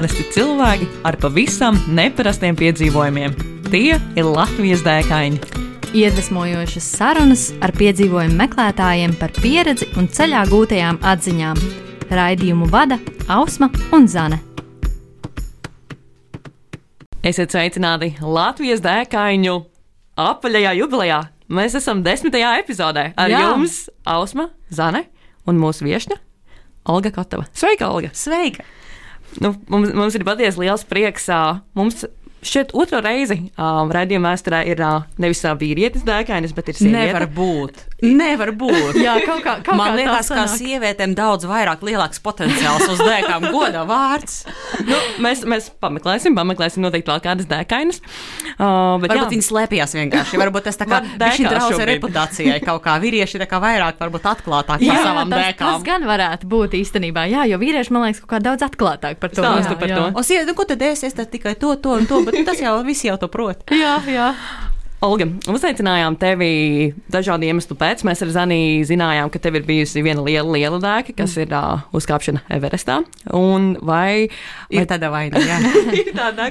Parasti cilvēki ar pavisam neparastiem piedzīvojumiem. Tie ir Latvijas dēkaini. Iedvesmojošas sarunas ar piedzīvojumu meklētājiem par pieredzi un ceļā gūtajām atziņām. Raidījumu vada Ausma un Zane. Esiet sveicināti Latvijas dēkaņu apaļajā jubilejā. Mēs esam desmitajā epizodē ar Jā. Jums, Ausma, Zane un mūsu viesņa Olga Kotava. Sveika, Olga! Sveika! Nu, mums, mums ir patiesi liels prieks. Mums šeit otro reizi uh, raidījuma vēsturē ir uh, nevis uh, vīrietis dēkainis, bet ir sieviete. Nevar būt. Nevar būt. Jā, kaut kā, kaut Man kā liekas, ka sievietēm daudz vairāk lielāks potenciāls uz dēkām goda vārds. Nu, mēs, mēs pameklēsim, pameklēsim noteikti vēl kādas dēkainas. Uh, bet, Varbūt jā. viņi slēpjas vienkārši. Varbūt tas tā kā traucē šobrīd. reputācijai kaut kā. Vīrieši tā kā vairāk varbūt atklātāk par savām tas, dēkām. tas gan varētu būt īstenībā. Jā, jo vīrieši man liekas, kaut kā daudz atklātāk par to. Stāsta Jā, par jā. to. O, sieviete, nu, ko tad es? Es tad tikai to, to un to, bet tas jau visi jau to prot. Jā, jā. Olga, uzaicinājām tevi dažādu iemeslu pēc. Mēs ar Zanī zinājām, ka tev ir bijusi viena liela, liela dēka, kas ir uh, uzkāpšana Everestā. Un vai Ir tāda vaina, jā. ir tāda?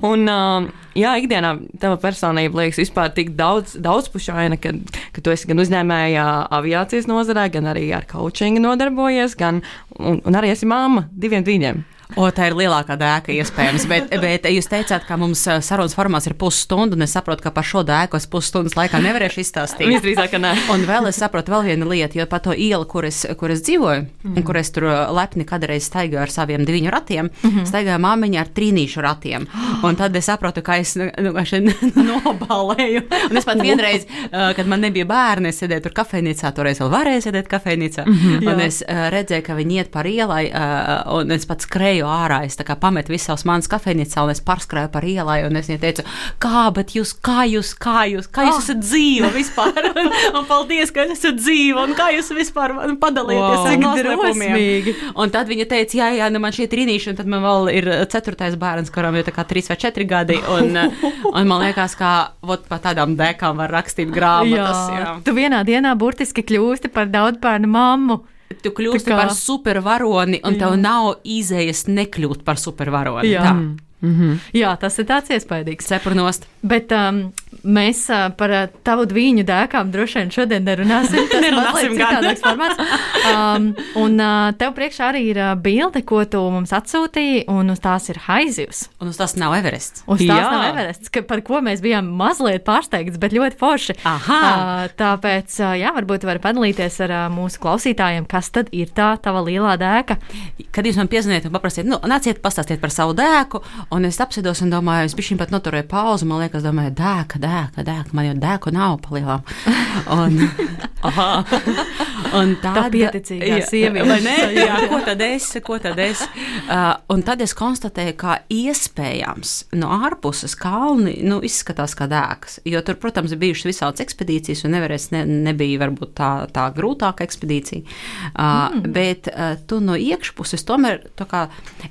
Un, uh, jā, ikdienā tava personība liekas vispār tik daudz, daudzpušaina, ka, ka tu esi gan uzņēmēja aviācijas nozarē, gan arī ar coachingu nodarbojies, gan, un, un arī esi mamma diviem viņiem. O, tā ir lielākā dēka, iespējams. Bet, bet jūs teicāt, ka mums sarunas formāts ir pusstunda, un es saprotu, ka par šo dēku es pusstundas laikā nevarēšu izstāstīt. Visdrīzāk, ka nē. Un vēl es saprotu vēl vienu lietu, jo pa to ielu, kur es, kur es dzīvoju, mm. un kur es tur lepni kādreiz staigāju ar saviem diviņu ratiem, mm -hmm. staigāja māmiņa ar trīnīšu ratiem. Un tad es saprotu, ka es nu, nu, nobalēju. Un es pat vienreiz, uh, kad man nebija bērni, es sēdēju tur kafejnīcā, toreiz vēl varēju sēdēt kafejnīcā. Mm -hmm, un jā. es redzēju, ka viņi iet par ielai, un es pat skrēju ārā. Es pametu visus savus manas kafejnīcā, un es pārskrēju par ielai, un es viņai teicu, kā, bet jūs, kā jūs, kā jūs, kā jūs esat dzīva vispār? un, un paldies, ka esat dzīva, un kā jūs vispār man padalieties Wow. ar noslēpumiem. Un tad viņa teica, jā, jā, nu man šie trīnīši, un tad man vēl ir ceturtais bērns, kuram ir tā kā trīs vai četri gadi, un, un man liekas, ka vot pa tādām dekām var rakstīt grāmatas. Jā. jā. Tu vienā dienā burtiski kļūsti par daudzbērnu mammu. Tu kļūsti Tā kā- par supervaroni, un tev nav izējas nekļūt par supervaroni. Jā. Tā. Jā, tas ir tāds iespaidīgs. Cepurnost. Bet um, mēs uh, par uh, tavu dviņu dēkām droši vien šodien nerunāsim. Tas Nerunāsim gan. citādāks formāts. Um, un uh, tev priekšā arī ir uh, bilde, ko tu mums atsūtīji, un uz tās ir haizivs. Un uz tas nav Everests. Uz tās Jā. nav Everests, ka, par ko mēs bijām mazliet pārsteigts, bet ļoti forši. Aha. Uh, tāpēc, uh, jā, varbūt var padalīties ar uh, mūsu klausītājiem, kas tad ir tā tava lielā dēka. Kad jūs man piezvaniet un paprasiet, nu, nāciet, pastāstiet par savu dēku, un es apsēdos un domāju, es biju pat noturēju pauzi, man liekas, domāju, dēka, dēka, dēka, man jau dēku nav palielām. Un, un Tā pieticīgā Jā, sieviete. vai ne? Jā, ko tad es, ko tad es? Uh, un tad es konstatēju, ka iespējams no ārpuses kalni nu, izskatās kā dēks. Jo tur, protams, bijušas visādas ekspedīcijas, un nevarēs, ne, nebija varbūt tā, tā grūtāka ekspedīcija. Uh, mm. Bet uh, tu no iekšpuses tomēr, kā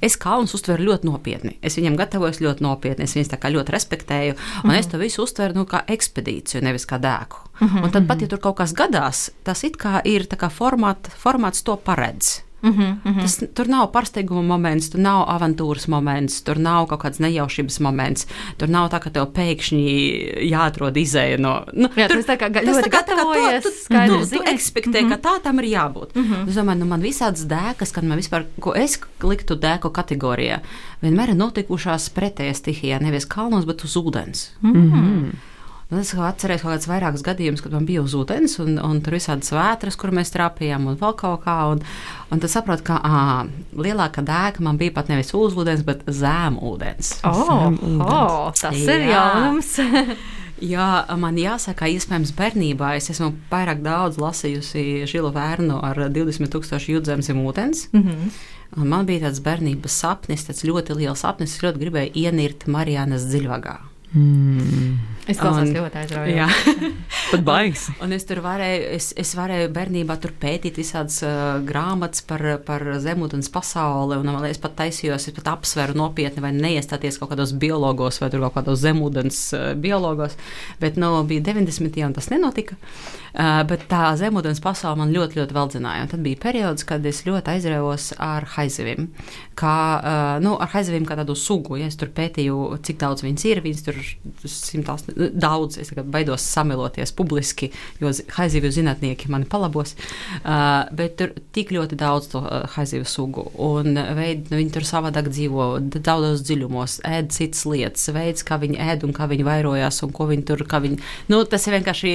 es kalnus uztveru ļoti nopietni. Es viņam gatavojos ļoti nopietni, es viņus ļoti respektēju, un mm. es to visu uztveru nu, kā ekspedīciju, nevis kā dēku. Mm -hmm. Un tad pat, ja tur kaut kas gadās, tas it kā ir kā formāt, formāts to paredz. Mm -hmm. tas, tur nav pārsteiguma moments, tur nav avantūras moments, tur nav kaut kāds nejaušības moments. Tur nav tā, ka tev pēkšņi jāatrod izēja no. Nu, Jā, tu esi tā kā tas ļoti tā kā- gatavojies, tu, tu, skaidri nu, tu zini. ekspektē, mm -hmm. ka tā tam ir jābūt. Mm -hmm. Es domāju, nu man visādas dēkas, kad man vispār, ko es liktu dēku kategorijā, vienmēr ir notikušās pretējā stihijā, nevis kalnos, bet uz ūdens. Mm -hmm. Un es atceros kaut kādus vairākus gadījumus, kad man bija uz ūdens, un, un tur bija tādas vētras, kur mēs trāpījām, un vēl kaut kā. Un, un tad saprotu, ka ā, lielākā dēka man bija pat nevis uz ūdens, bet zem ūdens. Oh, oh, tas Jā. ir jaunums. Jā, man jāsaka, iespējams, bērnībā es esmu pārāk daudz lasījusi Žilu Vērnu ar 20,000 jūdzēm zem ūdens. Mm -hmm. Un man bija tāds bērnības sapnis, tāds ļoti liels sapnis. Es ļoti gribēju ienirt Marijānas dziļvagā. Izklausās Un- ļoti aizraujoši. Jā. Pat baigs. Un es tur varēju, es, es varēju bērnībā tur pētīt visādas uh, grāmatas par, par zemūdens pasauli. Un, man es pat taisījos, es pat apsveru nopietni, vai neiestāties kaut kādos biologos vai kaut kādos zemūdens uh, biologos. Bet nu, bija 90. un tas nenotika. Uh, bet tā zemūdens pasaule man ļoti, ļoti veldzināja. Un tad bija periods, kad es ļoti aizrāvos ar haizivīm. Kā, uh, nu, ar haizivīm kā tādu sugu. Ja es tur pētīju, cik daudz viņas ir. Viņas tur simtās, daudz. Es baidos samiloties publiski, jo haizivju zinātnieki mani palabos. Uh, bet tur tik ļoti daudz to uh, haizivju sugu. Un veid, nu, viņi tur savādāk dzīvo, daudzos dziļumos, ēd citas lietas, veids, kā viņi ēd un kā viņi vairojās un ko viņi tur. kā Viņi, nu, tas ir vienkārši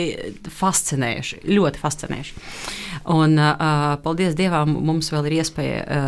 fascinējoši, ļoti fascinējoši. Un, paldies Dievam, mums vēl ir iespēja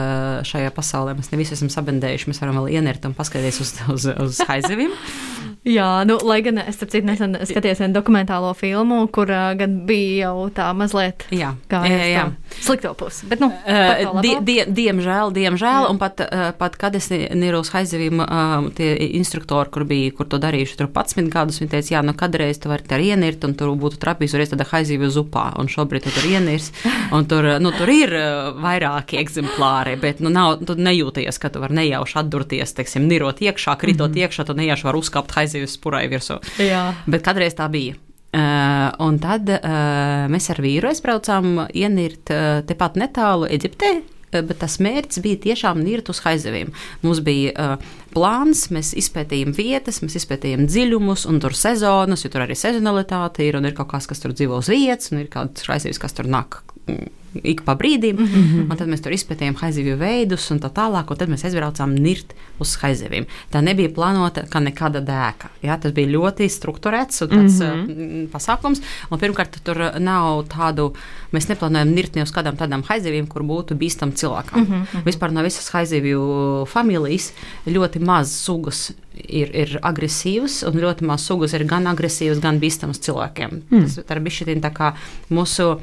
šajā pasaulē. Mēs ne visi esam sabendējuši, mēs varam vēl ienirt un paskatīties uz, uz, uz haizivīm. Jā, nu, lai gan es starp citu nesen skatījos vienu dokumentālo filmu, kur uh, gan bija jau tā mazliet Jā, kā jā, jā. slikto pusi. Bet, nu, Uh, die, die, diemžēl, diemžēl un pat, uh, pat kad es niru uz haizivīm, uh, tie instruktori, kur bija, kur to darījuši, tur 11 gadus, viņi teica, jā, nu kādreiz tu vari tur ienirt, un tur būtu trapījis, reiz tāda haizivju zupā, un šobrīd tu tur ienirs, un tur, nu, tur ir uh, vairāki eksemplāri, bet, nu, nav, tu nejūties, ka tu vari nejauši atdurties, teiksim, nirot iekšā, kritot mm -hmm. iekšā, tu nejauši vari uzkāpt haizivju spurai virsū. Jā. Bet kādreiz tā bija. Uh, un tad uh, mēs ar vīru aizbraucām ienirt uh, tepat netālu Eģiptē. Bet tas mērķis bija tiešām nirt uz haizivīm. Mums bija uh, plāns, mēs izpētījām vietas, mēs izpētījām dziļumus, un tur sezonas, jo tur arī sezonalitāte ir, un ir kaut kas, kas tur dzīvo uz vietas, un ir kādas haizivs, kas tur nāk mm, ik pa brīdim. Mm -hmm. Un tad mēs tur izpētījām haizivju veidus un tā tālāk, un tad mēs aizbraucām nirt uz haizivīm. Tā nebija plānota kā nekāda dēka. Jā, tas bija ļoti strukturēts un tāds mm -hmm. pasākums. Un pirmkārt, tur nav tādu, mēs neplānojam nirt ne uz kādām tādām haizivīm, kur būtu bīstam cilvēkam. Mm -hmm. Vispār no visas haizivju familijas ļoti maz sugas ir, ir agresīvas, un ļoti maz sugas ir gan agresīvas, gan bīstamas cilvēkiem. Mm. Tas ir bijis tā kā mūsu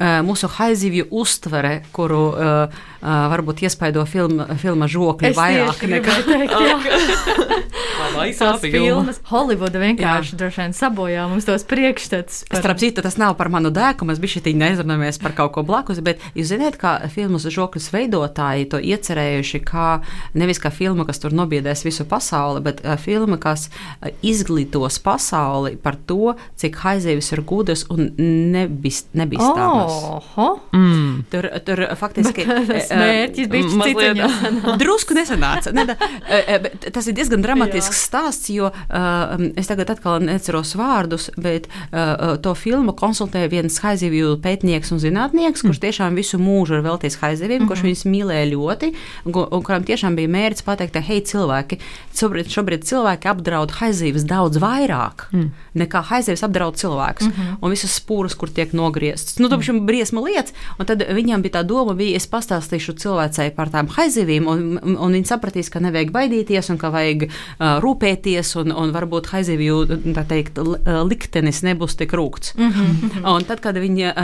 mūsu haizivju uztvere, kuru uh, uh, varbūt iespaido filma, filma žokļi vairāk nekā. teikt. Tās filmas Holivuda vienkārši droši vien sabojā mums tos priekšstats. par- Starp citu, tas nav par manu dēku, mēs bijām šeit neizrunājamies par kaut ko blakus, bet jūs zināt, kā filmas žokļus veidotāji to iecerējuši, kā nevis kā filma, kas tur nobiedēs visu pasauli, bet filma, kas izglītos pasauli par to, cik haizīvis ir gudras un nebis, nebīstamas. Oho! Mm. Tur, tur faktiski Tas mērķis bija cits. Drusku nesanāca. Ne, tas ir diezgan dramatisks stāsts, jo uh, es tagad atkal neceros vārdus, bet uh, to filmu konsultēja viens haizivju pētnieks un zinātnieks, kurš tiešām visu mūžu ir veltījis haizivīm, kurš viņus mīlēja ļoti, un, kuram tiešām bija mērķis pateikt, ka, hei, cilvēki, šobrīd, šobrīd cilvēki apdraud haizivis daudz vairāk mm. nekā haizivis apdraud cilvēkus. Mm -hmm. Un visas spūras, kur tiek nogrieztas. Nu, tas bija briesma lietas, un tad viņam bija tā doma, bija, es pastāstīšu cilvēcei par tām haizivīm, un, un, un viņi sapratīs, ka nevajag baidīties, un ka vajag uh, rūpēties, un, un varbūt haizivju tā teikt, li- liktenis nebūs tik rūkts. Mm -hmm. Un tad, kad viņa,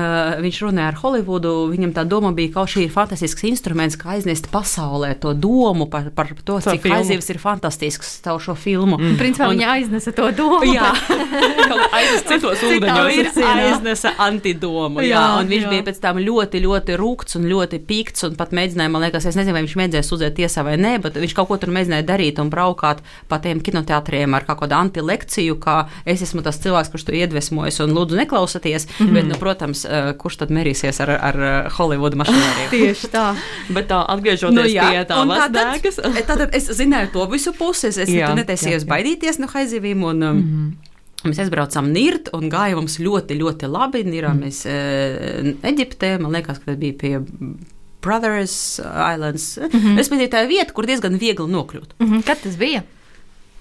viņš runāja ar Holivudu, viņam tā doma bija, ka šī ir fantastisks instruments, kā aiznest pasaulē to domu par, par to, Caur cik filmu. haizivs ir fantastisks caur šo filmu. Mm. Principā viņa aiznesa to domu. Jā, Aizsākt citos ūdeņos. aiznesa antidomu. Jā, Jā, un viņš jā. jā. bija pēc tam ļoti, ļoti rūkts un ļoti pikts. Un pat mēģināja, man liekas, es nezinu, vai viņš mēģināja sūdzēt tiesā vai nē, bet viņš kaut ko tur mēģināja darīt un braukāt pa tiem kinoteātriem ar kaut kādu antilekciju, kā es esmu tas cilvēks, kurš to iedvesmojas un lūdzu neklausieties. Mm -hmm. Bet, nu, protams, eh, kurš tad merīsies ar, ar Hollywoodu mašīnāriju? Tieši tā. Bet tā atgriežoties nu, pie tā un mazdēkas. Tātad es zināju to visu pusi. Es, es Jā, netaisījos jā, jā. baidīties no haizivīm. Un, mm -hmm. Mēs aizbraucām Nirt un gāja mums ļoti, ļoti labi. Nirāmies mm. Eģiptē, man liekas, ka tas bija pie Brothers Islands. Mm -hmm. Respektīvi, tā ir vieta, kur diezgan viegli nokļūt. Mhm. Kad tas bija?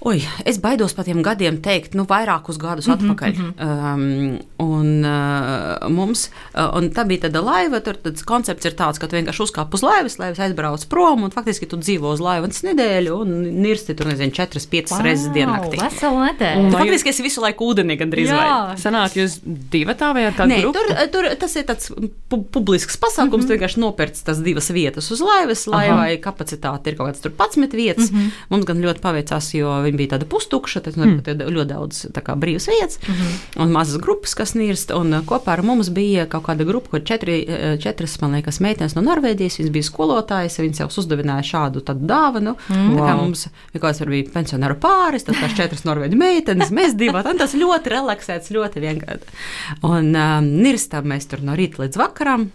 Oi, es baidos par tiem gadiem teikt, nu, vairākus gadus mm -hmm, atpakaļ. Mm -hmm. um, un, uh, mums, uh, un tā bija tāda laiva, tur tas koncepts ir tāds, ka tu vienkārši uzkāp uz laivas, laivas aizbrauc prom, un faktiski tu dzīvo uz laivas nedēļu, un nirsti tur, nezinu, 4-5 wow, reizes diennaktī. Veselu nedēļu. Vai- faktiski esi visu laiku ūdenī gandrīz vai. Jā. Sanāk, jūs divi tā vai ar kādu Nē, grupu? tur, tur tas ir tāds pu publisks pasākums. Mm -hmm. Tu vienkārši nopērci tās divas vietas uz laivas. Laivai kapacitāte ir kaut kāds 11 vietas. Mm -hmm. Mums gan ļoti paveicās, jo viņi viņa bija tāda pustukša, tad mm. ļoti daudz kā, brīvas vietas mm -hmm. un mazas grupas, kas nirst. Un kopā ar mums bija kaut kāda grupa, kur četri, četras, man liekas, meitenes no Norvēģijas. Viņas bija skolotājas, viņas jau uzdevināja šādu dāvanu. Mm. Kā mums vienkārši bija pensionāru pāris, tad tās četras norvēģu meitenes, mēs divi. Tas ļoti relaksēts, ļoti vienkārši. Un um, nirstam mēs tur no rīta līdz vakaram.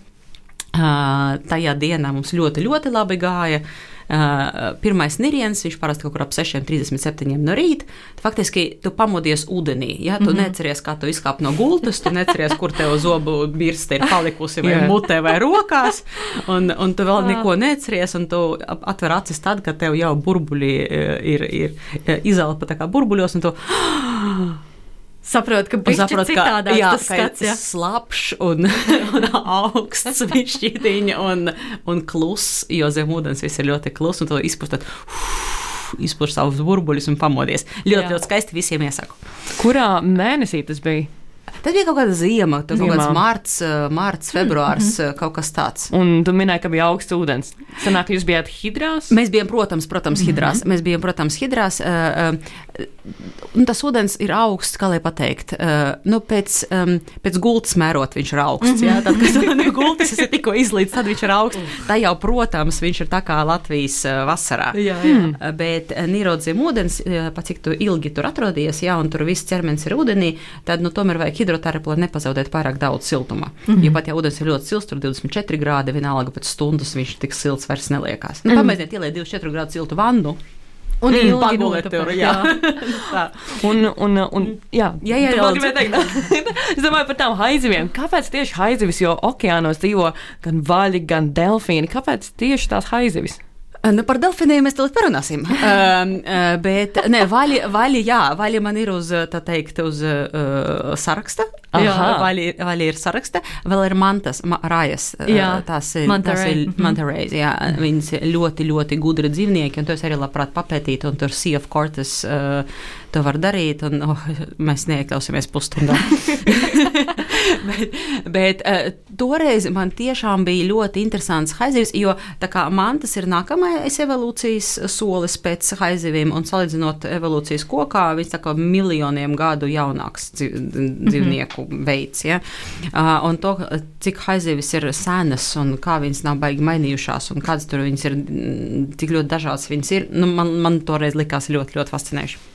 Uh, tajā dienā mums ļoti, ļoti labi gāja. Uh, pirmais niriens, viņš parasti kaut kur ap 6,37 no rīta. Faktiski tu pamodies ūdenī. Ja? Tu mm -hmm. neatceries, kā tu izkāp no gultas, tu neatceries, kur tev zobu birste ir palikusi vai mutē vai rokās, un, un tu vēl neko neatceries, un tu atver acis tad, kad tev jau burbuļi ir, ir, ir izelpa tā kā burbuļos, un tu Saprotu, ka bija citādāk jā, tas skats, jā. slapjš un, un augsts višķītiņa un, un kluss, jo zem ūdens viss ir ļoti kluss, un to izpustat. Izpūš savus burbuļus un pamodies. Ļoti, jā. ļoti skaisti visiem iesaku. Kurā mēnesī tas bija? Tad bija kaut kāda ziema, kaut kāds marts, marts februārs, mm -hmm. kaut kas tāds. Un tu minēji, ka bija augsts ūdens. Sanāk, jūs bijāt hidrās? Mēs bijām, protams, protams hidrās. Mm -hmm. Mēs bijām, protams, hidrās. Uh, uh, tas ūdens ir augsts, kā lai pateikt. Uh, nu, pēc, um, pēc gultas mērot viņš ir augsts. Mm -hmm. jā, tad, kad no gultas ir tikko izlīdz, tad viņš ir augsts. Tā jau, protams, viņš ir tā kā Latvijas vasarā. Jā, jā. Bet Nīrods zem ūdens, pat cik tu ilgi tur atrodies, jā, un tur viss ķermenis ir ūdenī, tad, nu, tomēr vajag hidrās hidroterapija, lai nepazaudētu pārāk daudz siltuma. Mm -hmm. Jo pat ja ūdens ir ļoti silts, tur 24 grādi, vienalga pēc stundas viņš tik silts vairs neliekās. Nu, mm -hmm. Pamēģiniet ieliet 24 grādu siltu vannu. Un mm, pagulēt tur, jā. jā. un, un, un, jā. Jā, jā, jā. es domāju par tām haiziviem. Kāpēc tieši haizivis, jo okeānos dzīvo gan vaļi, gan delfīni? Kāpēc tieši tās haizivis? Nu, par delfiniem mēs tulīt parunāsim. uh, bet, nē, vaļi, vaļi, jā, vaļi man ir uz, tā teikt, uz uh, saraksta. Vaļi ir saraksta. Vēl ir mantas, ma, rajas. Jā, tās ir, tās ir mhm. mantareis, jā. Viņas ļoti, ļoti gudri dzīvnieki, un to es arī labprāt papētītu, un tur Sea of Cortes uh, to var darīt, un oh, mēs neiekļausimies pusstundā. bet bet uh, toreiz man tiešām bija ļoti interesants haizivs, jo tā kā mantas ir nākamais evolūcijas solis pēc haiziviem, un salīdzinot evolūcijas kokā, viņš tā kā miljoniem gadu jaunāks dzīvnieku mm -hmm. Veids. Ja? Uh, un to, cik haizivis ir senas un kā viņas nav baigi mainījušās, un kādas tur viņas ir, cik ļoti dažādas viņas ir, nu, man, man toreiz likās ļoti, ļoti fascinējoši.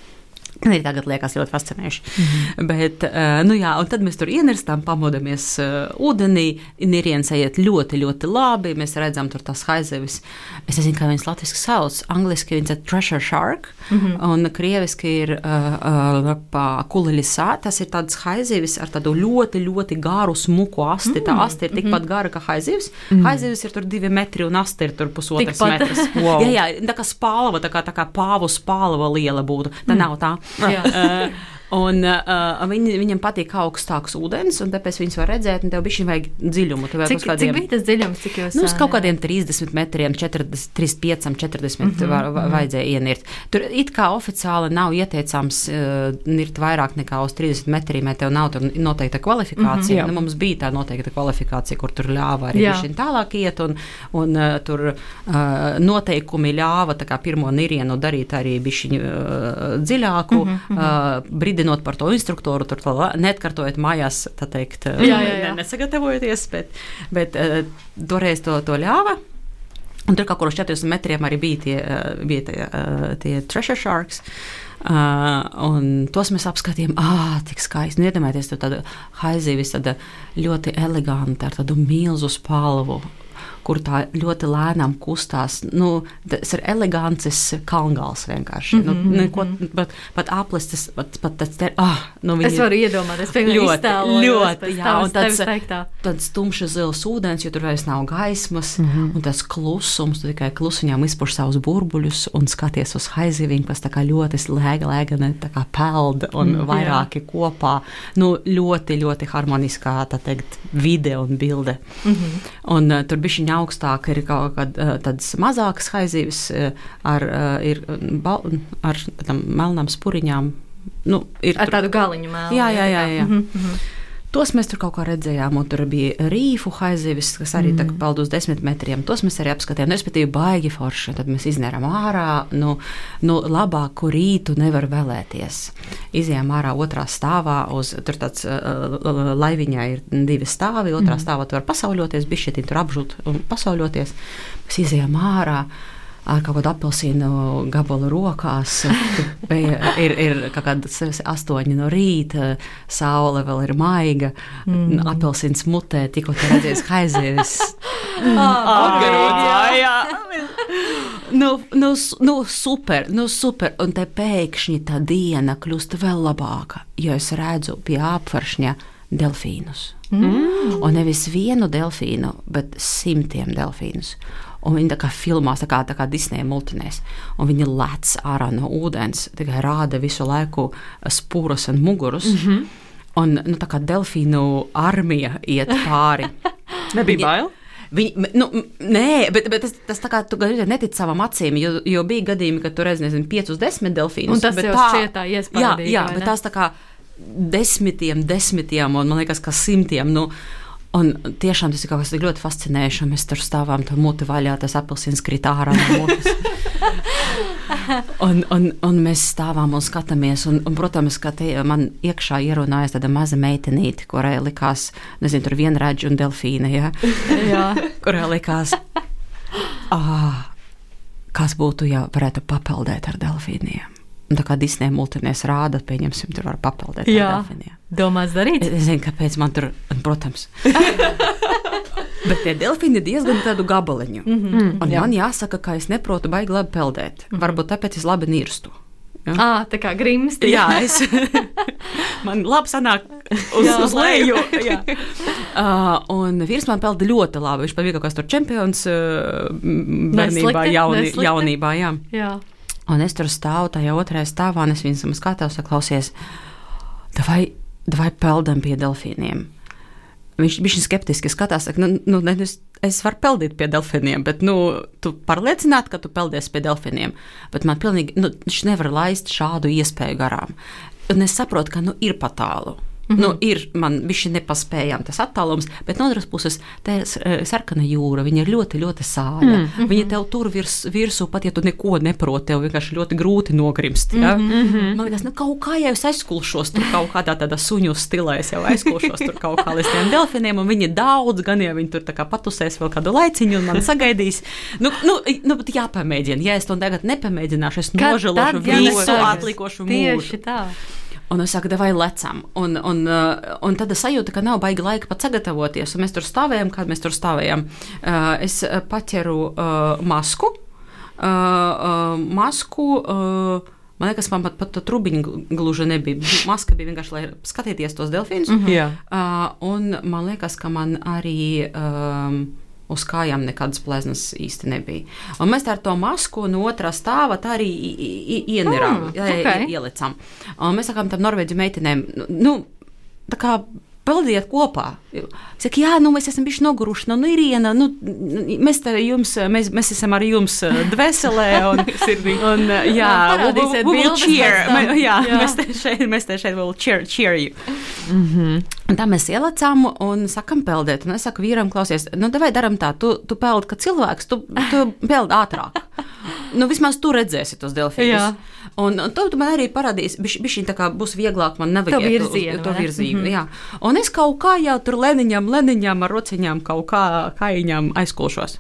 Arī tagad liekas ļoti fascinējoši. Mm -hmm. Bet, uh, nu jā, un tad mēs tur ienestam, pamodamies uh, ūdenī. Niriens iet ļoti, ļoti labi. Mēs redzam tur tās haizevis. Es nezinu, kā viņas latviešu sauc. Angliski viņas ir treasure shark, mm -hmm. un krieviski ir uh, uh, kulilisā. Tas ir tāds haizevis ar tādu ļoti, ļoti garu, smuku asti. Mm -hmm. Tā asti ir tikpat mm -hmm. gara kā haizevis. Mm -hmm. Haizevis ir tur divi metri un asti ir tur pusotras metras. wow. Jā, jā, tā kā spālava, tā kā, tā kā pāvu spālava liela būtu. Tā mm. nav tā. Uh, Un uh, viņi, viņam patīk augstāks ūdens, un tāpēc viņas var redzēt, un tev bija vajag dziļumu. Tev cik, kādiem, cik bija tas dziļums, cik jūs? Nu, uz kaut kādiem 30 metriem, 40, 35, 40 mm -hmm, var, var, vajadzēja ienirt. Tur it kā oficiāli nav ieteicams uh, nirt vairāk nekā uz 30 metriem, ja tev nav noteikta kvalifikācija. Mm -hmm, nu, mums bija tā noteikta kvalifikācija, kur tur ļāva arī šī tālāk iet, un, un uh, tur uh, noteikumi ļāva pirmo nirienu darīt arī bišķiņu uh, dziļāku. Mm -hmm, uh, brīdinot par to instruktoru, tur neatkārtojot mājās, tā teikt, jā, jā, jā. nesagatavojoties, bet, bet uh, toreiz to, to ļāva. Un tur kaut kur uz 40 metriem arī bija tie, uh, bija tie, uh, tie treasure sharks. Uh, un tos mēs apskatījām, ah, cik skaisti. Nu, iedomājieties, tur tāda haizīvis, tāda ļoti eleganta, ar tādu milzu spalvu kur tā ļoti lēnām kustās. Nu, tas ir elegants kalngals vienkārši. Mm -hmm. nu, mhm, neko, mhm. pat, pat aplis, tas pat, pat tas te, ah, nu, viņi, es varu iedomāties, ļoti, ļoti, jā, un tāds, tāds tumšs zils ūdens, jo tur vairs nav gaismas, mm -hmm. un tas klusums, tu tikai klusiņām izpuš savus burbuļus un skaties uz haiziviņu, kas tā kā ļoti lēga, lēga, ne tā kā peld un mm, vairāki jā. kopā. Nu, ļoti, ļoti harmoniskā, tā teikt, vide un bilde. Mm -hmm. Un uh, tur bišķiņā augstāk ir kaut kādas mazākas haizīves ar, ir, ar melnām spuriņām. Nu, ar tur... tādu galiņu mēlu. Jā, jā, jā. jā. jā. Mm -hmm. Tos mēs tur kaut kā redzējām, un tur bija rīfu haizivis, kas arī mm. peld uz desmit metriem. Tos mēs arī apskatījām. Nu, es patīju baigi forši, tad mēs iznēram ārā. Nu, nu, labāku rītu nevar vēlēties. Izejām ārā otrā stāvā, uz, tur tāds uh, laiviņā ir divi stāvi, otrā mm. stāvā tu vari pasauļoties, bišķieti tur apžūt un pasauļoties. Mēs izejām ārā ar kaut kādu apelsīnu gabalu rokās. ir, ir kaut kādas astoņi no rīta, saule vēl ir maiga, mm. apelsīns mutē, tikko te redzēs haizēvis. Nu, nu, nu, super, nu, super. Un te pēkšņi tā diena kļūst vēl labāka, jo es redzu pie apvaršņa delfīnus. Mm. Un nevis vienu delfīnu, bet simtiem delfīnus un viņi tā kā filmās, tā kā, tā kā Disneja multinēs, un viņi lec ārā no ūdens, tikai rāda visu laiku spūras un mugurus. Mm -hmm. Un nu, tā kā delfīnu armija iet pāri. Nebija bail? Viņi, nu, nē, bet, bet tas, tas tā kā tu netici savam acīm, jo, jo bija gadījumi, kad tur nezinu, 5, 10 delfīnus. Un tas jau tā, šķietā iespējams. Jā, jā bet tās tā kā desmitiem, desmitiem, un man liekas, ka simtiem. Nu, Un tiešām tas ir kaut kas ļoti fascinējošs. Mēs tur stāvām, tur muti vaļā, tas apelsīns krīt ārā no mutes. un, un, un mēs stāvām un skatāmies. Un, un, protams, ka te, man iekšā ierunājas tāda maza meitenīte, kurai likās, nezinu, tur vienradži un delfīna. Ja? kurai likās, ah, kas būtu, ja varētu papeldēt ar delfīniem. Un tā kā Disneja multinēs rāda, pieņemsim, tur var papildināt. Jā, domās darīt. Es, es zinu, kāpēc man tur, protams. Bet tie delfīni ir diezgan tādu gabaliņu. Mm -hmm, un jā. man jāsaka, ka es neprotu baigi labi peldēt. Mm -hmm. Varbūt tāpēc es labi nirstu. Ja? À, tā kā grimsti. Jā, es. man labi sanāk uz, jā, uz leju. Jā. Uh, un vīrs man pelda ļoti labi. Viņš pat bija kaut kāds tur čempions uh, bērnībā, jauni, jaunībā. Jā. jā. Un es tur stāvu tajā otrajā stāvā, un es viņam skatos, klausies, vai, vai peldam pie delfīniem. Viņš bija skeptiski skatās, ka nu, nu, ne, es, es varu peldīt pie delfīniem, bet nu, tu pārliecināti, ka tu peldies pie delfīniem. Bet man pilnīgi, nu, viņš nevar laist šādu iespēju garām. Un es saprotu, ka nu, ir patālu. Mm -hmm. nu, ir man viņš nepaspējām tas attālums, bet no otras puses, tā e, sarkana jūra, viņa ir ļoti, ļoti sāļa. Mm -hmm. Viņa tev tur virs, virsū, pat ja tu neko neproti, tev vienkārši ļoti grūti nogrimst. Ja? Mm -hmm. Man liekas, nu, kaut kā jau es aizkulšos tur kaut kādā tādā suņu stilā, es jau aizkulšos tur kaut kā līdz tiem delfiniem, un viņi daudz, gan ja viņi tur patusēs vēl kādu laiciņu un man sagaidīs. Nu, nu, nu bet jāpamēģina, ja es to tagad nepamēģināšu, es nožēlošu visu atlikušo mūžu. Tieši tā. Un es saku, vai lecam. Un, un, uh, un tad es sajūtu, ka nav baigi laika pat sagatavoties. Un mēs tur stāvējām, kad mēs tur stāvējām. Uh, es paķeru uh, masku. Uh, uh, masku uh, Man liekas, man pat, pat tā trubiņa gluži nebija. Maska bija vienkārši, lai skatīties tos delfīnus. Mm -hmm. uh, un man liekas, ka man arī. Um, uz kājām nekādas pleznas īsti nebija. Un mēs ar to masku no otrā stāva arī ienirām, mm, okay. ielicām. Un mēs sakām tam norvēģu meitenēm, nu, tā kā peldiet kopā. Saka, jā, nu, mēs esam bijuši noguruši no nu, Irīna. Nu, mēs, jums, mēs, mēs esam ar jums eh, dvēselē. Un, un, eh, jā, we'll cheer. Jā, jā, mēs te šeit, mēs te šeit will cheer, cheer you. Mm -hmm. Un tā mēs ielicām un sakam peldēt. Un es saku vīram, klausies, nu, vai daram tā, tu, tu peld, ka cilvēks, tu, tu peld ātrāk. nu, vismaz tu redzēsi tos delfīnus. Un, un to man arī parādīs, bišķiņ tā kā būs vieglāk man navigēt uz to virzienu. Mm -hmm. Jā. Un es kaut kā jau tur leniņam, leniņam ar rociņām kaut kā kājiņām aizkošos.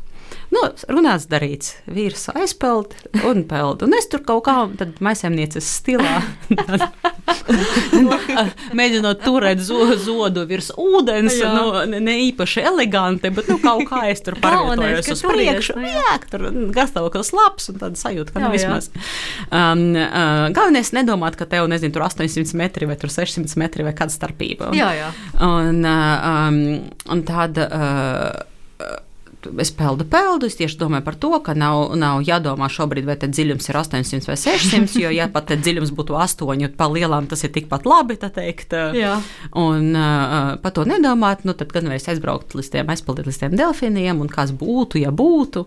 Nu, runāts, darīts. Vīrs aizpeld un peld. Un es tur kaut kā maisiņnieces stilā mēģinot turēt zodu virs ūdens. Jā. Nu, ne, ne īpaši eleganti, bet nu, kaut kā es tur pārvietojos uz priekšu. Nu, jā, tur gastāvoklis labs un tāda sajūta, ka nu, jā, vismaz. Um, uh, galvenais nedomāt, ka tev, nezinu, tur 800 metri vai 600 metri vai kāda starpība. Jā, jā. Un, uh, um, un tāda. Uh, es peldu peldu. Es tieši domāju par to, ka nav, nav jādomā šobrīd, vai dziļums ir 800 vai 600. Jo, ja pat dziļums būtu 8, pa lielām tas ir tikpat labi. Teikt, Jā. un uh, par to nedomāt, nu, tad gan mēs aizbraukt līdz tiem, aizpildīt līdz tiem delfiniem, un kas būtu, ja būtu.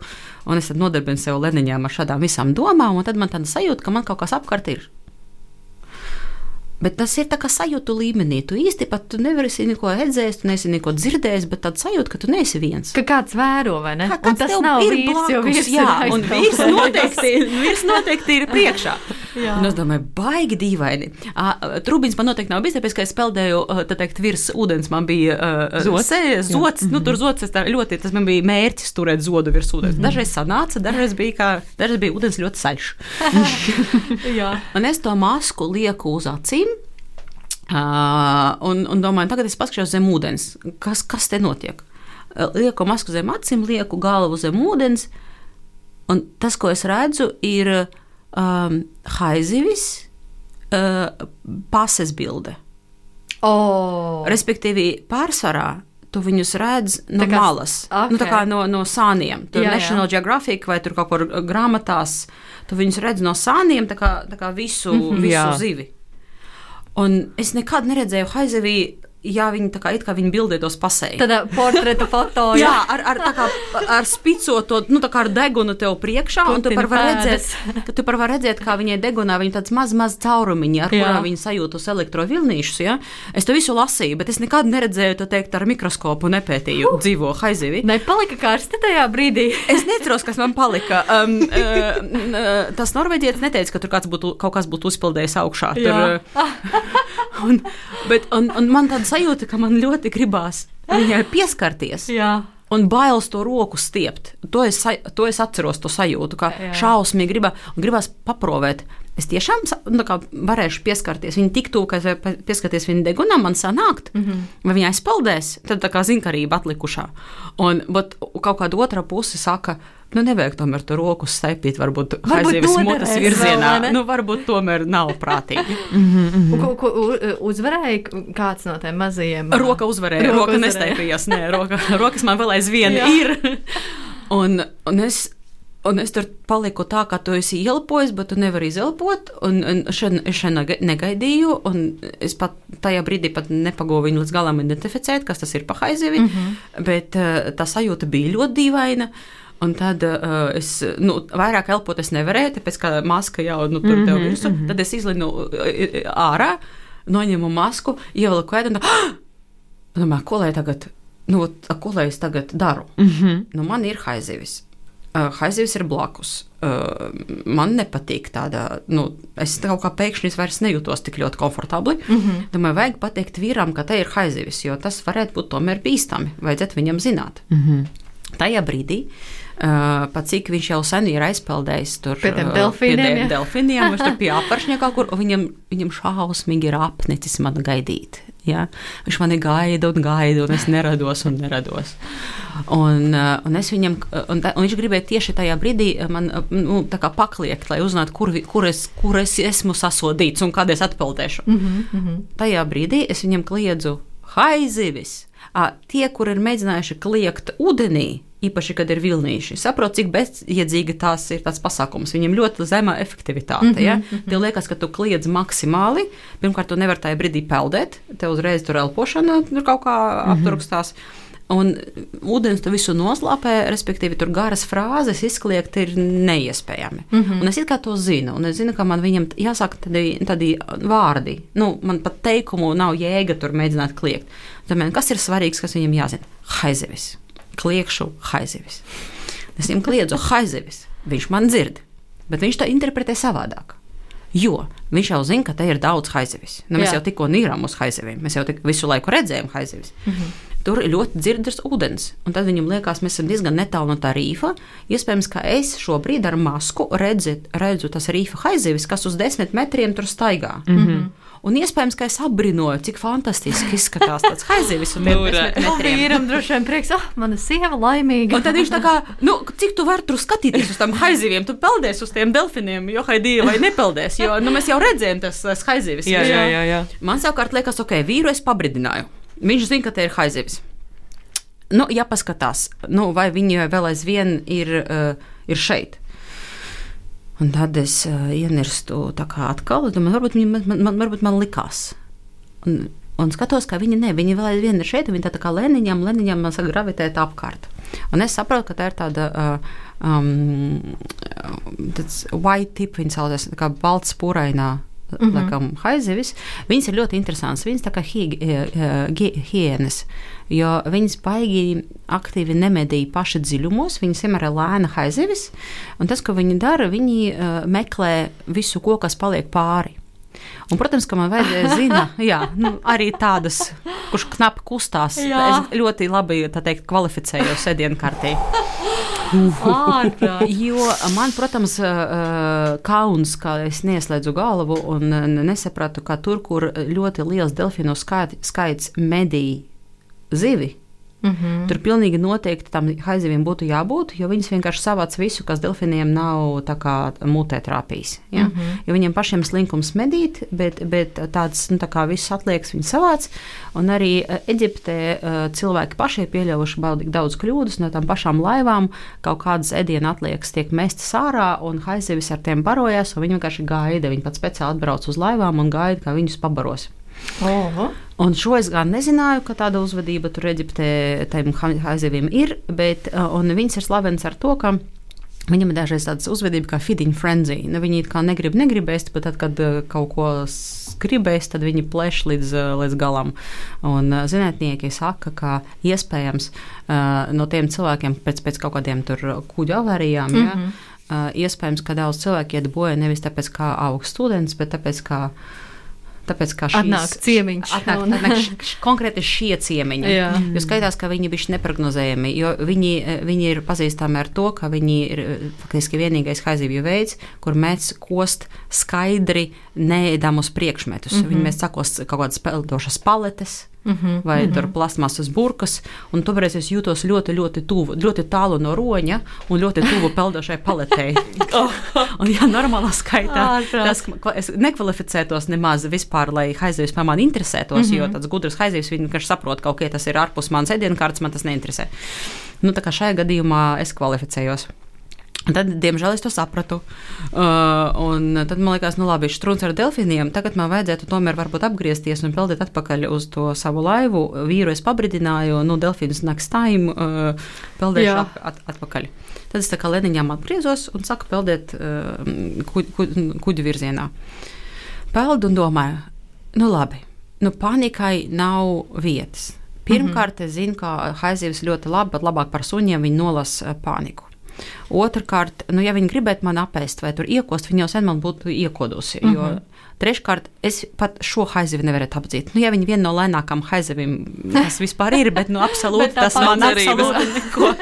Un es nodarbinu sev leniņām ar šādām visām domām, un tad man tāda sajūta, ka man kaut kas apkārt ir. Bet tas ir kā sajūtu līmenī. Tu īsti pat tu nevari neko redzēt, tu neesi neko dzirdējis, bet tāds sajūta, ka tu neesi viens. Ka kāds vēro, vai ne? Kā, Un tas nav ir vīrs, jo blakus, vīrs jā, ir un vīrs noteikti, vīrs noteikti ir priekšā. Jā. Un es domāju, baigi dīvaini. Ā, Trūbīns man noteikti nav bijis, tāpēc, ka es peldēju, tā teikt, virs ūdens. Man bija uh, zods, zods nu, tur zods, tas tā ļoti, tas man bija mērķis turēt zodu virs ūdens. Dažreiz sanāca, dažreiz bija, kā, dažreiz bija ūdens ļoti saļš. Un es to masku lieku uz acīm. Uh, un, un domāju, tagad es paskatos zem ūdens. Kas, kas te notiek? Lieku masku zem acīm, lieku galvu zem ūdens. Un tas, ko es redzu, ir um, haizivis, uh, pases bilde. Oh. Respektīvi, pārsvarā tu viņus redz no kā- malas, nu, tā kā no, no sāniem. Tur jā. National Geographic vai tur kaut kur grāmatās, tu viņus redz no sāniem, tā kā, tā kā visu, mm -hmm, visu Jā. zivi. Un es nekad neredzēju haizivī, ja viņi tā kā, it kā viņi bildētos pasēji. Tāda portreta foto. Jā, ar, ar, tā kā, ar spicoto, nu, tā kā ar degunu tev priekšā, un tu Putina par var pēdas. redzēt, ka tu par var redzēt, kā viņai degunā viņa tāds maz, maz caurumiņi, ar Jā. kurām viņa sajūt tos elektrovilnīšus, ja? Es to visu lasīju, bet es nekad neredzēju to teikt ar mikroskopu, nepētīju uh. dzīvo haizivi. Nepalika karsti tajā brīdī. Es neatceros, kas man palika. Um, uh, uh, tas norvēģietis neteica, ka tur kāds būtu, kaut kas būtu uzpildījis augšā. Tur, uh, un, bet, un, un man tāda sajūta, ka man ļoti gribās viņai pieskarties. Jā. Un bailes to roku stiept. To es, to es atceros, to sajūtu, ka šausmīgi griba, un gribās paprovēt. Es tiešām nu, varēšu pieskarties. Viņa tik tuvu, ka pieskarties viņa degunam, man sanākt, mm. -hmm. vai viņa aizpeldēs. Tad tā kā zinkarība atlikušā. Un bet kaut kāda otra puse saka, nu nevajag tomēr to roku staipīt, varbūt aizievis mutes vēl, virzienā. ne? Nu, varbūt tomēr nav prātīgi. Un Ko, ko u- uzvarēja kāds no tiem mazajiem? Roka uzvarēja, Roka roka, nestaipījās. Nē, roka, rokas man vēl aizvien ir. Un, un, es, un es tur paliku tā, ka tu esi ielpojis, bet tu nevari izelpot. Un, un šen, es šeit nega- negaidīju, un es pat tajā brīdī pat nepagūvu viņu līdz galam identificēt, kas tas ir pa haizivi. Mm -hmm. Bet uh, tā sajūta bija ļoti dīvaina. Un tad uh, es nu, vairāk elpot es nevarēju, tāpēc ka maska jau nu, tur mm -hmm, virsū. Mm -hmm. Tad es izlinu uh, ārā, noņemu masku, ieveliku ēdu un tā, domāju, ko lai tagad, nu, ko lai es tagad daru? Mm -hmm. nu, man ir haizivis. Uh, haizivis ir blakus. Uh, man nepatīk tāda, nu, es kaut kā pēkšņi vairs nejūtos tik ļoti komfortabli. Mm -hmm. Domāju, vajag pateikt vīram, ka te ir haizivis, jo tas varētu būt tomēr bīstami. Vajadzētu viņam zināt. Mm -hmm. Tajā brīdī, uh, pat cik viņš jau sen ir aizpeldējis tur Pie tiem uh, delfīniem, pie delfīniem, viņš tur pie apakšņa kaut kur, viņam, viņam šausmīgi ir apnicis man gaidīt. Ja? Viņš mani gaida un gaida, un es nerados un nerados. Un, uh, un, es viņam, un, tā, un viņš gribēja tieši tajā brīdī man nu, pakliegt, lai uzzinātu, kur, kur, es, kur es esmu sasodīts un kad es atpeldēšu. Mm -hmm, mm -hmm. Tajā brīdī es viņam kliedzu, haizivis! Ā, Tie, kur ir mēģinājuši kliegt ūdenī, īpaši, kad ir vilnīši, saprot, cik bezjēdzīgi tās ir tāds pasākums. Viņam ļoti zema efektivitāte. Mm -hmm, ja? Tev liekas, ka tu kliedz maksimāli. Pirmkārt, tu nevari tajā brīdī peldēt, tev uzreiz tur elpošana tur kaut kā mm -hmm. apturkstās. Un ūdens to visu noslāpē, respektīvi, tur garas frāzes izkliegt ir neiespējami. Mm -hmm. Un es kā to zinu, un es zinu, ka man viņam jāsaka tādi, tādi vārdi. Nu, man pat teikumu nav jēga tur mēģināt kliegt. Tomēr, kas ir svarīgs, kas viņam jāzina? Haizivis. Kliekšu haizivis. Es viņam kliedzu haizivis. Viņš man dzird, bet viņš to interpretē savādāk. Jo viņš jau zina, ka te ir daudz haizivis. Nu, mēs Jā. jau tikko nīrām uz haiziviem. Mēs jau visu laiku redzējām haizivis. Mm -hmm. Tur ir ļoti dzirdams ūdens. Un tad viņam liekas, mēs esam diezgan netālu no tā rīfa. Iespējams, ka es šobrīd ar masku redzu, redzu tas rīfa haizivis, kas uz desmit metriem tur staigā. Mm -hmm. Un iespējams, ka es apbrīnoju, cik fantastiski izskatās tāds haizivis metriem. vīram droši vien prieks, ah, mana sieva laimīga. Un tad viņš tā kā, nu, cik tu vari tur skatīties uz tām haiziviem, tu peldies uz tiem delfiniem, jo haidīja vai nepeldies, jo nu, mēs jau redzējām tas, tas haizivis. Jā, jā, jā. jā. Man savukārt liekas, ok, vīru es pabridināju. Viņš zina, ka te ir haizivis. Nu, jāpaskatās, nu, vai viņi vēl aizvien ir, uh, ir šeit. Un tad es uh, ienirstu tā kā atkal, es domāju, varbūt, viņi, man, man, varbūt man likās. Un, un skatos, ka viņi ne, viņi vēl aizvien ir šeit, un viņi tā, tā kā man saka gravitēt apkārt. Un es saprotu, ka tā ir tāda uh, um, tāds white tip, viņa saucas, tā kā balts pūrainā mm -hmm. laikam haizivis, viņas ir ļoti interesantas. Viņas tā kā hienas, jo viņas baigi aktīvi nemedīja paši dziļumos, viņas vienmēr ir lēna haizivis, un tas, ko viņi dara, viņi uh, meklē visu ko, kas paliek pāri. Un, protams, ka man vajadzēja zināt, jā, nu, arī tādas, kurš knapi kustās. Jā. Es ļoti labi teikt, kvalificējos sēdienu Ārprāt. Jo man, protams, kauns, ka es neieslēdzu galvu un nesapratu, ka tur, kur ļoti liels delfīnu skaits medī zivi, Mm -hmm. Tur pilnīgi noteikti tam haizivīm būtu jābūt, jo viņas vienkārši savāc visu, kas delfiniem nav mutē trāpījis. Ja? Mm -hmm. Jo viņiem pašiem slinkums medīt, bet, bet tāds nu, tā kā viss atliekas viņi savāc. Un arī e, Eģiptē uh, cilvēki paši ir pieļāvuši baudīgi daudz kļūdas no tām pašām laivām. Kaut kādas ēdienu atliekas tiek mestas ārā, un haizivis ar tiem barojas, un viņi vienkārši gaida. Viņi pat speciāli atbrauc uz laivām un gaida, kā viņus pabaros. Oho. Un šo es gan nezināju, ka tāda uzvedība tur Eģiptē tam haizivim ir, bet viņas ir slavenas ar to, ka Viņam ir dažreiz tāda uzvedība, kā feeding frenzy. Nu, viņi kā negrib, negrib ēst, bet tad, kad kaut ko gribēs, tad viņi plēš līdz, līdz galam. Un zinātnieki saka, ka iespējams no tiem cilvēkiem pēc, pēc kaut kādiem kuģa avārijām, mm -hmm. ja, iespējams, ka daudz cilvēku iet bojā nevis tāpēc, kā augsts students, bet tāpēc, ka Tāpēc, kā šīs atnāk ciemiņš. Atnāk, un... atnāk š, konkrēti šie ciemiņi. Jā. Jo skaitās, ka viņi bišķi neprognozējami, jo viņi, viņi ir pazīstami ar to, ka viņi ir faktiski vienīgais haizīvju veids, kur mēs kost skaidri neēdamus priekšmetus. Mm -hmm. Viņi mēs sakos kaut kādas peldošas paletes. Mm -hmm, vai mm -hmm. plasmasas burkas. Toreiz es jūtos ļoti, ļoti tuvu, ļoti tālu no roņa un ļoti tuvu peldošai paletei. oh. un, ja normālā skaitā tas, es nekvalificētos nemaz vispār, lai haizivs par mani interesētos, mm -hmm. jo tāds gudrs haizivs vienkārši saprot, ka okay, tas ir ārpus manas ēdienkartes, man tas neinteresē. Nu, tā kā šajā gadījumā es kvalificējos. Tad, diemžēl, es to sapratu. Uh, tad man liekas, nu labi, strūns ar delfīniem. Tagad man vajadzētu tomēr apgriezties un peldēt atpakaļ uz to savu laivu. Vīru es pabridināju, nu, delfīnus next time, uh, peldēšu at, at, atpakaļ. Tad es tā kā leniņām atgriezos un saku peldēt uh, kuģu, kuģu, kuģu virzienā. Peldu un domāju, nu labi, nu panikai nav vietas. Pirmkārt, mm -hmm. es zinu, ka haizivs ļoti labi, pat labāk par suņiem viņi nolasa paniku. Otrakārt, nu, ja viņi gribētu man apēst vai iekost, viņi jau sen man būtu iekodusi. Mm -hmm. Treškārt, es pat šo haizivi nevaru apdzīt. Nu, ja viņi viena no lēnākām haizivīm, vispār ir, bet nu, absolūti tas man absolūti neko.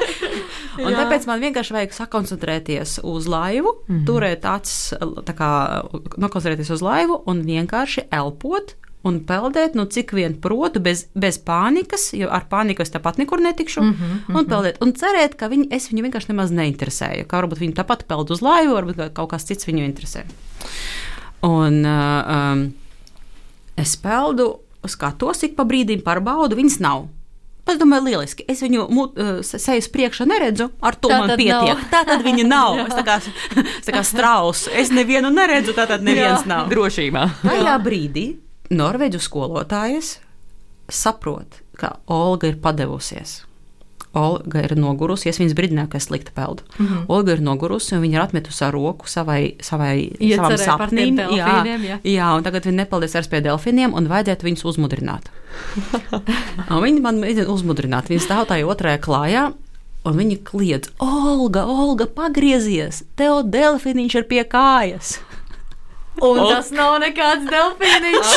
Un Jā. tāpēc man vienkārši vajag sakoncentrēties uz laivu, mm -hmm. turēt acis, kā nokoncentrēties uz laivu un vienkārši elpot un peldēt, nu, cik vien protu, bez, bez pānikas, jo ar pāniku es tāpat nekur netikšu, mm -hmm, un mhm. peldēt. Un cerēt, ka viņi, es viņu vienkārši nemaz neinteresēju. Kā varbūt viņi tāpat peld uz laivu, varbūt kaut kas cits viņu interesē. Un uh, um, es peldu, skatos ik pa brīdim, pārbaudu, viņas nav. Es domāju, lieliski. Es viņu mut, uh, sejas priekšā neredzu, ar to tā man pietiek. Nav. Tā tad viņa nav. es tā kā, es tā kā strauss. Es nevienu neredzu, tā tad neviens Jā. nav. Drošībā. Tajā brīdī Norvēģu skolotājas saprot, ka Olga ir padevusies. Olga ir nogurusies, viņas brīdināja, ka es slikti peldu. Mm -hmm. Olga ir nogurusi, un viņa ir atmetusi ar roku savai, savai savam sapnim. Jā, jā. jā, un tagad viņa nepeldies vairs pie delfiniem, un vajadzētu viņus uzmudrināt. viņi man mēģina uzmudrināt. Viņa stāv tajā otrajā klājā, un viņa kliedz: Olga, Olga, pagriezies! Tev delfiniņš ir pie kājas! Un oh. tas nav nekāds delfīniņš.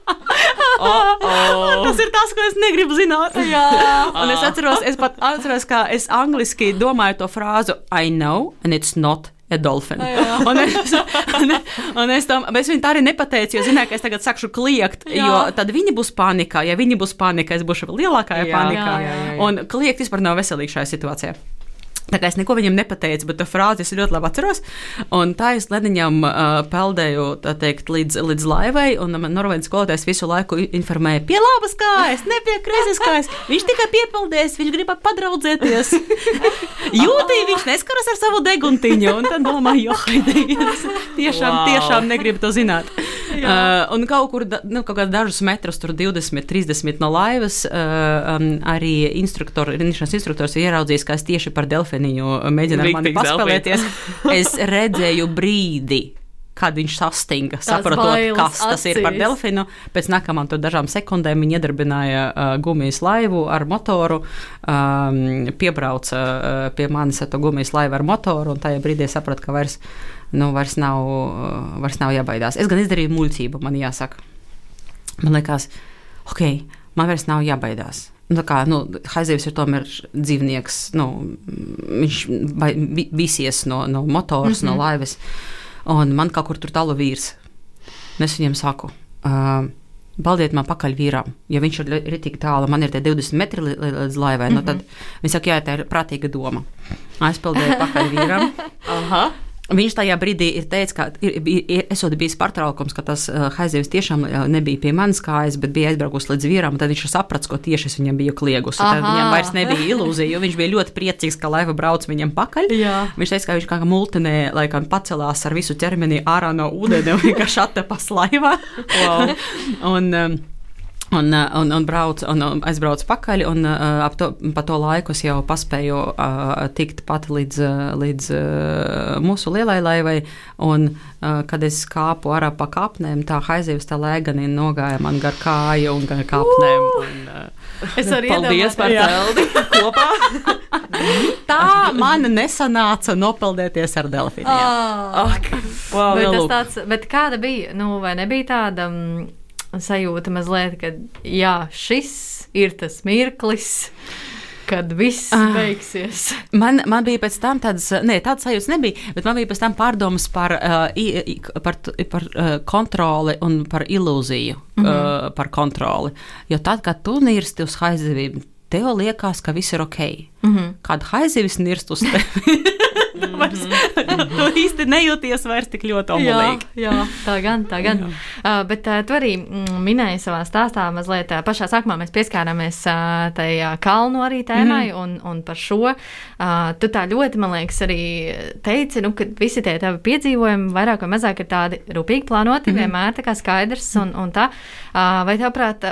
oh, oh. Tas ir tas, ko es negribu zināt. Jā, un es atceros, es pat atceros, kā es angliski domāju to frāzi I know, and it's not a dolphin. un es, un, un es, tam, es viņu tā arī nepateicu, jo zināju, ka es tagad sākšu kliegt, jā. jo tad viņi būs panikā. Ja viņi būs panikā, es būšu vēl lielākā panikā. Jā, jā, jā, jā. Un kliegt vispār nav veselīgi šajā situācijā. Tā kā es neko viņam nepateicu, bet tā frāzi es ļoti labi atceros. Un tā es Leniņam uh, peldēju teikt, līdz, līdz laivai, un man norvēģis skolotājs visu laiku informēja, pie labas kājas, ne pie kreisas kājas. Viņš tikai piepildījis, viņš grib padraudzēties. Jūtī viņš neskaras ar savu deguntiņu, un tad domāju, jo, haidīgi, tiešām, wow. tiešām negribu to zināt. Uh, un kaut kur, nu, kaut dažus metrus, tur 20, 30 no laivas, uh, um, arī instruktori, rindīšanas instruktors ir ieraudzījis, ka es tieši par delfiniņu mēģināju mani paspēlēties. es redzēju brīdi, kad viņš sastinga, saprotot, bailes kas tas ir par acīs. delfinu. Pēc nākamām dažām sekundēm viņi iedarbināja uh, gumijas laivu ar motoru, um, piebrauca uh, pie manis ar to gumijas laivu ar motoru, un tajā brīdī sapratu, ka vairs, nu, vairs, nav, uh, vairs nav jābaidās. Es gan izdarīju muļķību, man jāsaka. Man liekas, ok, man vairs nav jābaidās. Nu, kā nu, haizivs ir tomēr dzīvnieks, nu, viņš visies no, no motors, mm -hmm. no laivas, un man kaut kur tur tālu vīrs. Es viņam saku, uh, baldiet man pakaļ vīram, ja viņš ir ritīgi tālu, man ir tie 20 metri līdz laivai, mm -hmm. nu, tad viņš saka, jā, tā ir prātīga doma. Aizpildēju pakaļ vīram. Aha. Viņš tajā brīdī ir teicis, ka ir, ir, esot bijis pārtraukums, ka tas uh, haizivs tiešām uh, nebija pie manas kājas, bet bija aizbraukusi līdz vīram. Tad viņš saprata, ko tieši es viņam biju kliegusi. Tad viņam vairs nebija ilūzija, jo viņš bija ļoti priecīgs, ka laiva brauc viņam pakaļ. Jā. Viņš teica, ka viņš kā multinē, laikam pacelās ar visu ķermeni ārā no ūdeni un vienkārši attapas laivā. Wow. un, um, Un, uh, un, un, brauc, un, aizbraucu pakaļ, un uh, ap to, pa to laiku es jau paspēju uh, tikt pat līdz, līdz uh, mūsu lielai laivai. Un, uh, kad es kāpu ārā pa kāpnēm, tā haizivs tā lēgani nogāja man gar kāju un gar kāpnēm. Un, uh, Es arī Paldies par Jā. teldi kopā. tā man nesanāca nopeldēties ar delfīniem. Oh. Ak, wow, Bet, nu, tāds, bet kāda bija? Nu, vai nebija tāda mm, sajūta mazliet, ka jā, šis ir tas mirklis, kad viss Ah. beigsies? Man, man bija pēc tam tādas, ne, tādas sajūtas nebija, bet man bija pēc tam pārdomas par, uh, par, par uh, kontroli un par ilūziju mm -hmm. uh, par kontroli. Jo tad, kad tu nirsti uz haizivīm, tev liekas, ka viss ir ok. Mm -hmm. Kad haizivis nirst uz tevi, tu, vairs, tu īsti nejūties vairs tik ļoti Jā, omulīgi. jā, tā gan, tā gan. Uh, bet uh, tu arī mm, minēji savā stāstā mazliet, uh, pašā sākumā mēs pieskārāmies uh, tajā kalnu arī tēmai, mm. un, un par šo uh, tu tā ļoti, man liekas, arī teici, nu, ka visi tie tavi piedzīvojumi vairāk vai mazāk ir tādi rūpīgi plānoti, mm. vienmēr tā kā skaidrs un, un tā. Uh, vai tavuprāt,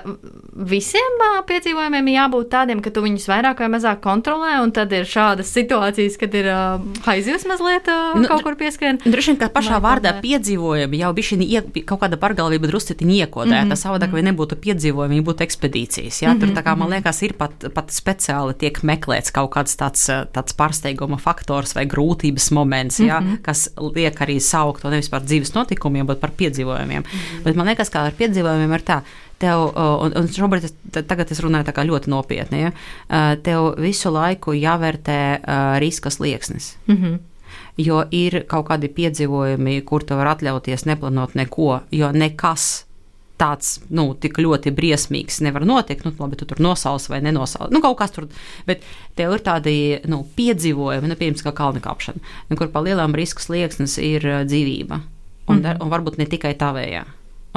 visiem uh, piedzīvojumiem jābūt tādiem, ka tu viņus vairāk vai mazāk kontrolē, un tad ir šādas situācijas, kad ir uh, haizivs mazliet uh, Nu, nu, kaut kur pieskrien? Droši vien, ka pašā Vai vārdā tomēr? piedzīvojumi jau bija šī kaut kāda pārgalvība, drusku iekodēta. Mm -hmm. Savādāk, vai nebūtu piedzīvojumi, viņi būtu ekspedīcijas. Jā? Tur, tā kā, man liekas, ir pat, pat speciāli tiek meklēts kaut kāds tāds, eh, tāds pārsteiguma faktors vai grūtības moments, jā? Mm -hmm. kas liek arī saukt to nevis par dzīves notikumiem, bet par piedzīvojumiem. Mm -hmm. Bet man liekas, ka ar piedzīvojumiem ir tā. Tev, un, un šobrīd es, tagad es runāju ļoti nopietni, ja? Tev visu laiku jāvērtē riska slieksnis. Mm -hmm. Jo ir kaut kādi piedzīvojumi, kur tu vari atļauties neplānot neko, jo nekas tāds nu, tik ļoti briesmīgs nevar notikt. Nu, labi, tu tur nosauc vai nenosauc. Nu, kaut kas tur, bet tev ir tādi nu, piedzīvojumi, nu, piemēram, kā kalnu kāpšana, nu, kur pa lielām risku slieksnis ir dzīvība. Un, dar, un varbūt ne tikai tavējā.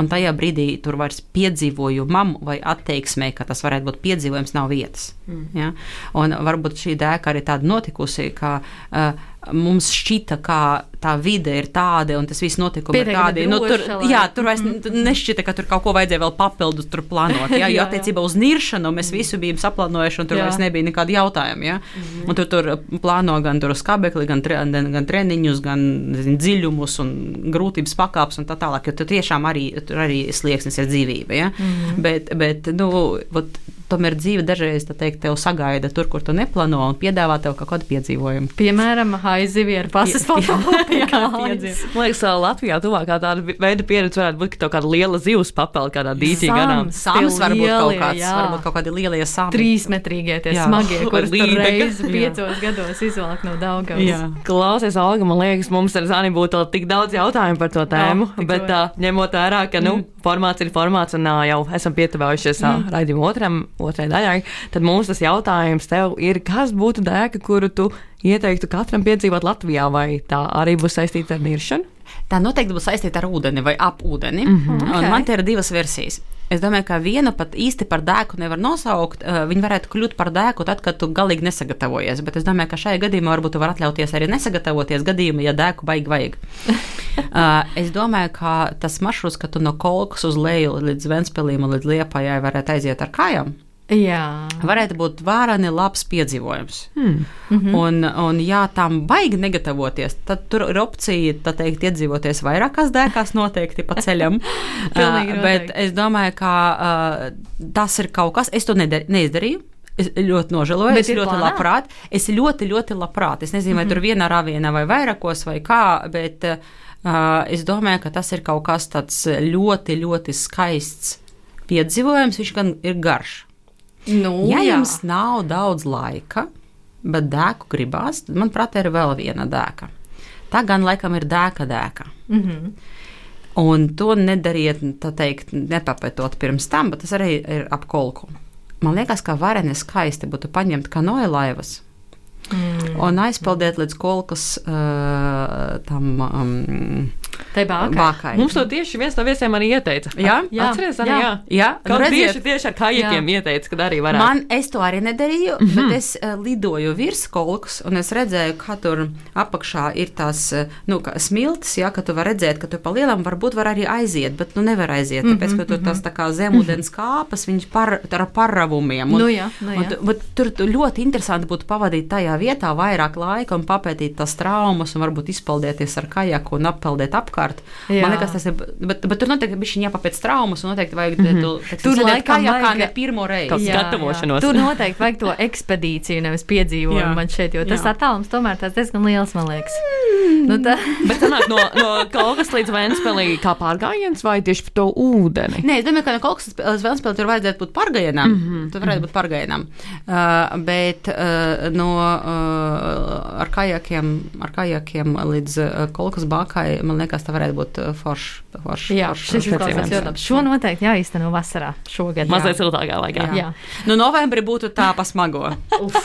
Un tajā brīdī tur vairs piedzīvojumam vai attieksmē, ka tas varētu būt piedzīvojums, nav vietas. Mm. Ja? Un varbūt šī dēka arī tāda notikusi, ka uh, mums šķita, ka tā vide ir tāda un tas viss notikumi ir tādi. Nu, tur, jā, tur vairs mm. nešķita, ka tur kaut ko vajadzēja vēl papildus tur plānot. Jā, Jā, jo jā. attiecībā uz niršanu mēs visu bijām saplānojuši un tur Jā. vairs nebija nekāda jautājuma. Ja? Mm. Un tur, tur plāno gan tur skābekli, gan, tre, gan, gan treniņus, gan nezinu, dziļumus un grūtības pakāpes un tā tālāk. Jo tur tiešām arī, tur arī slieksnis ir dzīvība. Ja? Mm. Bet, bet nu, vot, tomēr dzīve dažreiz teikt, tev sagaida tur, kur tu neplāno un piedāvā tev kaut kādu piedzīvojumu. Piemēram, haizivi ar pasas fotogrāfiju. Man liekas, Latvijā tuvākā tāda veida pieredze varētu būt, ka tev kāda liela zivs papeld kādā dīķī garām. Sāmas var būt kaut kāds, jā. varbūt kaut kādi lielie sāmi. Trīsmetrīgie tie Jā. smagie, kurus tur reizi Jā. piecos gados izvelk no Daugavas. Jā. Klausies, Olga, man liekas, mums ar Zani būtu tik daudz jautājumu par to tēmu, tik bet ļoti. uh, ņemot vērā, ka nu, Mm. formāts ir formāts un jau esam pietuvējušies uh, raidījuma otram, otrai daļai, tad mums tas jautājums tev ir, kas būtu dēka, kuru tu ieteiktu katram piedzīvot Latvijā, vai tā arī būs saistīta ar niršanu? Tā noteikti būs saistīta ar ūdeni vai ap ūdeni. Mm -hmm. ok. Man te ir divas versijas. Es domāju, ka vienu pat īsti par dēku nevar nosaukt. Uh, viņa varētu kļūt par dēku tad, kad tu galīgi nesagatavojies. Bet es domāju, ka šajā gadījumā varbūt tu vari atļauties arī nesagatavoties gadījumā, ja dēku baigi vajag. uh, es domāju, ka tas maršruts, ka tu no kolkas uz leju līdz Ventspēlim un līdz Liepājai varētu aiziet ar kājām. Jā. varētu būt vērani labs piedzīvojums. Hmm. Mm -hmm. un, un, ja tam baigi negatavoties, tad tur ir opcija, tā teikt, iedzīvoties vairākās dēkās, noteikti pa ceļam. Uh, bet es domāju, ka uh, tas ir kaut kas, es to neizdarīju. Es ļoti nožēloju, Bet es ļoti plānā? labprāt. Es ļoti, ļoti labprāt. Es nezinu, vai mm -hmm. tur vienā rāvienā vai vairākos vai kā, bet uh, es domāju, ka tas ir kaut kas tāds ļoti, ļoti skaists piedzīvojums. Viņš gan ir garš. Nu, Ja jā. jums nav daudz laika, bet dēku gribās, tad, manuprāt, ir vēl viena dēka. Tā gan laikam ir dēka dēka. Mm -hmm. Un to nedariet, tā teikt, nepapētot pirms tam, bet tas arī ir ap kolku. Man liekas, ka vareni skaisti būtu paņemt kanoja laivas mm. un aizpildīt līdz kolkas uh, tam um, Te bākai. bākai. Mums to tieši viens no viesiem arī ieteica. Jā? Jā. Atceries, arī Jā. jā. Jā, nu, tieši, redziet, tieši ar kajakiem ieteica, ka arī varētu. Man es to arī nedarīju, mm -hmm. bet es uh, lidoju virs kolkas, un es redzēju, ka tur apakšā ir tās uh, nu, smiltis, ja, ka tu vari redzēt, ka tu pa lielam varbūt var arī aiziet, bet nu nevar aiziet, tāpēc, ka tur tas tā kā zemūdens kāpas, viņš par, ar parravumiem. Un, Nu jā, nu un jā. tu- bet tur tu ļoti interesanti būtu pavadīt tajā vietā vairāk laika un papētīt tās traumas, un varbūt izpeldēties ar kajaku un appeldēt apkārt. Jā. Man liekas, tas ir, bet, bet tur noteikti bija jāpapēc traumas, un noteikti vajag mm -hmm. tu, teiksim, Tur sēdēt laikam kajakā vajag- ne pirmo reizi. Kāds gatavošanos. Tur noteikti vajag to ekspedīciju, nevis piedzīvojumu Jā. man šeit, jo tas Jā. attālums tomēr tāds diezgan liels, man liekas. Nu, tā, Bet sanāk, no, no Kalgas līdz Vēnspēlī kā pārgājiens vai tieši pa to ūdeni? Nē, es domāju, ka no kaut kas līdz Vēnspēlē tur vajadzētu būt pārgājienam. Mm -hmm. Tur varētu būt pārgājienam. Uh, bet uh, no uh, ar kajakiem, ar kajakiem līdz uh, kolkas bākai, man liekas, tā varētu būt uh, foršs. Forš, jā, forš, šis izklausās ļoti labi. Šo noteikti jāīsteno vasarā šogad. Mazliet siltākā laikā. Jā. Jā. Nu, novembrī būtu tā pasmago.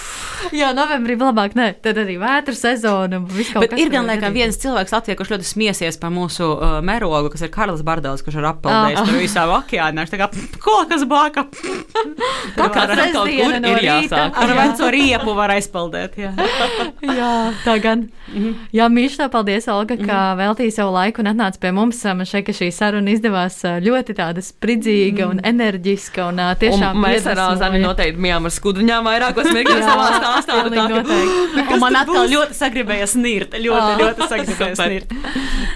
jā, novembrī labāk, ne, tad arī vētru sezona. Bet kas ir gan gadīties. viens cilvēks Latvijā, kurš ļoti smiesies par mūsu uh, merogu, kas ir Karls Bardels, kurš ir appeldējis Ah. tur visā okeānā. Viņš tā kā kolkas bāka. Tā kā tas kaut kur no ir jāsāk. Ar veco riepu var aizpeldēt. Jā. Tā gan. Jā, Mīšā, paldies, Olga, ka veltīji savu laiku un atnāci pie mums. Man šeit, ka šī saruna izdevās ā, ļoti tāda spridzīga un enerģiska un ā, tiešām Un mēs ar. Zani noteikti bijām ar skuduņām vairākos mirkļos savā stāstā. pilnīgi tā, ka- man atkal ļoti sagribējās nirt. Ļoti, Ah. ļoti sagribējās nirt.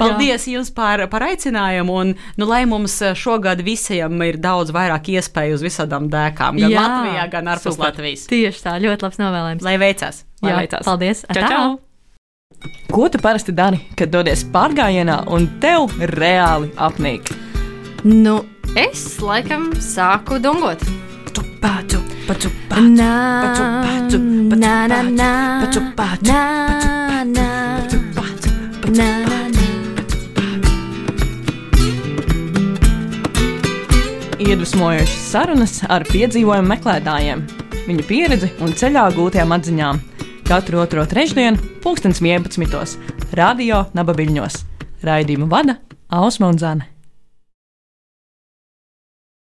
Paldies jums par, par aicinājumu. Un, nu, lai mums šogad visiem ir daudz vairāk iespēju uz visādām dēkām, gan Jā. Latvijā, gan ārpus. Latvijas. Tieši tā, ļoti labs novēlējums. Lai veicas! Lai Jā, veicās. paldies. Čau, čau! Ko tu parasti dari, kad dodies pārgājienā un tev reāli apnīk? Nu, es laikam sāku dungot. Na, pacu, pacu, na, na, pacu, na, na, na. Iedvesmojošas sarunas ar piedzīvojumu meklētājiem, viņu pieredzi un ceļā gūtajām atziņām. Katru otro trešdienu, pulkstens 11. Radio Nabaviļņos. Raidījumu vada Ausma un Zana.